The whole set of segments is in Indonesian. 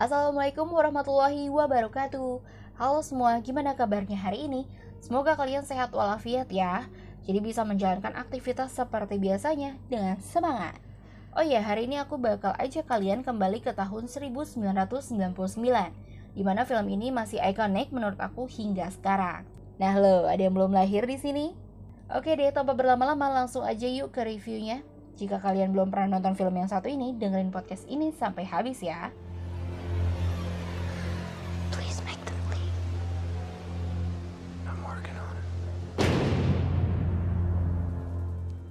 Assalamualaikum warahmatullahi wabarakatuh Halo semua, gimana kabarnya hari ini? Semoga kalian sehat walafiat ya Jadi bisa menjalankan aktivitas seperti biasanya dengan semangat Oh ya, hari ini aku bakal ajak kalian kembali ke tahun 1999 Di mana film ini masih ikonik menurut aku hingga sekarang Nah lo, ada yang belum lahir di sini? Oke deh, tanpa berlama-lama langsung aja yuk ke reviewnya jika kalian belum pernah nonton film yang satu ini, dengerin podcast ini sampai habis ya.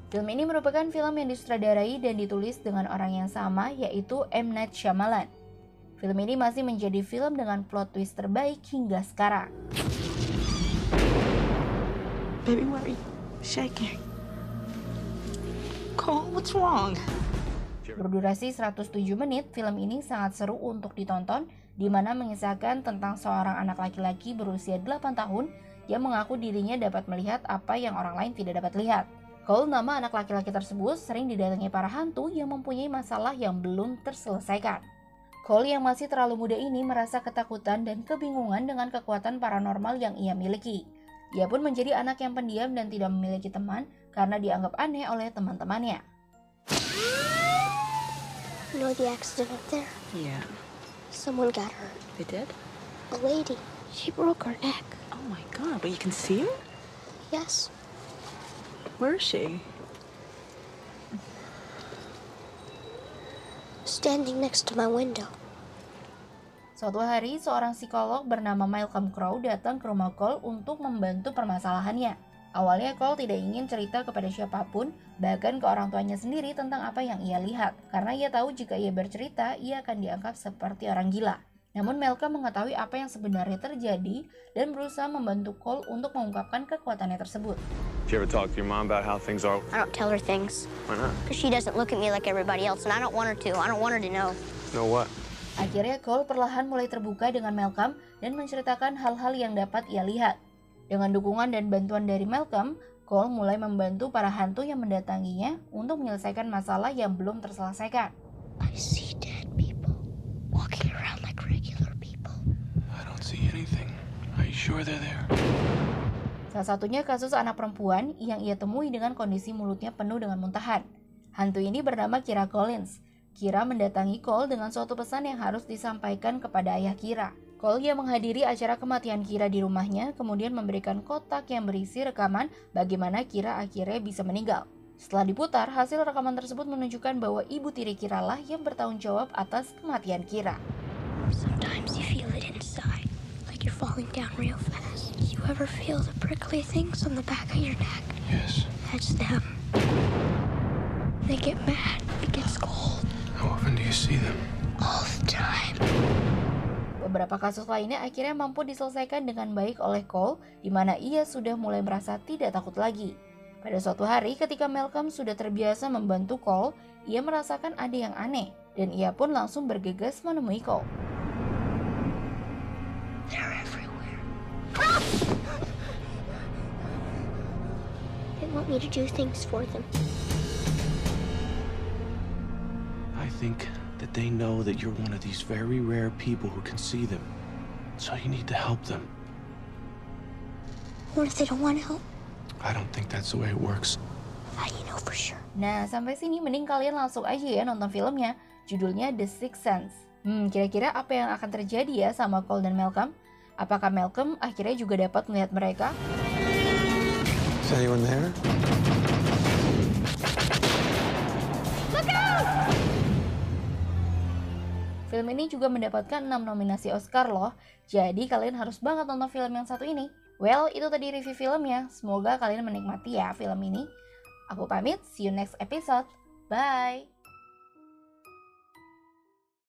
Film ini merupakan film yang disutradarai dan ditulis dengan orang yang sama yaitu M. Night Shyamalan. Film ini masih menjadi film dengan plot twist terbaik hingga sekarang. Baby, why are you shaking? Cole, what's wrong? Berdurasi 107 menit, film ini sangat seru untuk ditonton, di mana mengisahkan tentang seorang anak laki-laki berusia 8 tahun yang mengaku dirinya dapat melihat apa yang orang lain tidak dapat lihat. Cole, nama anak laki-laki tersebut, sering didatangi para hantu yang mempunyai masalah yang belum terselesaikan. Cole yang masih terlalu muda ini merasa ketakutan dan kebingungan dengan kekuatan paranormal yang ia miliki. Ia pun menjadi anak yang pendiam dan tidak memiliki teman karena dianggap aneh oleh teman-temannya. You know the accident up there? Yeah. Someone got hurt. They did? A lady. She broke her neck. Oh my god, but you can see her? Yes. Where is she? Standing next to my window. Suatu hari, seorang psikolog bernama Malcolm Crow datang ke rumah Cole untuk membantu permasalahannya. Awalnya Cole tidak ingin cerita kepada siapa pun, bahkan ke orang tuanya sendiri tentang apa yang ia lihat, karena ia tahu jika ia bercerita, ia akan dianggap seperti orang gila. Namun Malcolm mengetahui apa yang sebenarnya terjadi dan berusaha membantu Cole untuk mengungkapkan kekuatannya tersebut. Did you ever talk to your mom about how things are? I don't tell her things. Why not? Because she doesn't look at me like everybody else, and I don't want her to. I don't want her to know. Know what? Akhirnya Cole perlahan mulai terbuka dengan Malcolm dan menceritakan hal-hal yang dapat ia lihat. Dengan dukungan dan bantuan dari Malcolm, Cole mulai membantu para hantu yang mendatanginya untuk menyelesaikan masalah yang belum terselesaikan. I see dead people walking around like regular people. I don't see anything. Are you sure they're there? Salah satunya kasus anak perempuan yang ia temui dengan kondisi mulutnya penuh dengan muntahan. Hantu ini bernama Kira Collins. Kira mendatangi Cole dengan suatu pesan yang harus disampaikan kepada ayah Kira. Cole yang menghadiri acara kematian Kira di rumahnya, kemudian memberikan kotak yang berisi rekaman bagaimana Kira akhirnya bisa meninggal. Setelah diputar, hasil rekaman tersebut menunjukkan bahwa ibu tiri Kira lah yang bertanggung jawab atas kematian Kira. Sometimes you feel it inside, like you're falling down real fast. You ever feel the prickly things on the back of your neck? Yes. That's them. They get mad. It gets cold How often do you see them? all the time. Beberapa kasus lainnya akhirnya mampu diselesaikan dengan baik oleh Cole, di mana ia sudah mulai merasa tidak takut lagi. Pada suatu hari, ketika Malcolm sudah terbiasa membantu Cole, ia merasakan ada yang aneh, dan ia pun langsung bergegas menemui Cole. They're everywhere. They want me to do things for them. I think that they know that you're one of these very rare people who can see them. So you need to help them. What if they don't want to help? I don't think that's the way it works. How do you know for sure? Nah, sampai sini mending kalian langsung aja ya nonton filmnya. Judulnya The Sixth Sense. Hmm, kira-kira apa yang akan terjadi ya sama Cole dan Malcolm? Apakah Malcolm akhirnya juga dapat melihat mereka? Is anyone there? Film ini juga mendapatkan 6 nominasi Oscar loh, jadi kalian harus banget nonton film yang satu ini. Well, itu tadi review filmnya. Semoga kalian menikmati ya film ini. Aku pamit, see you next episode. Bye!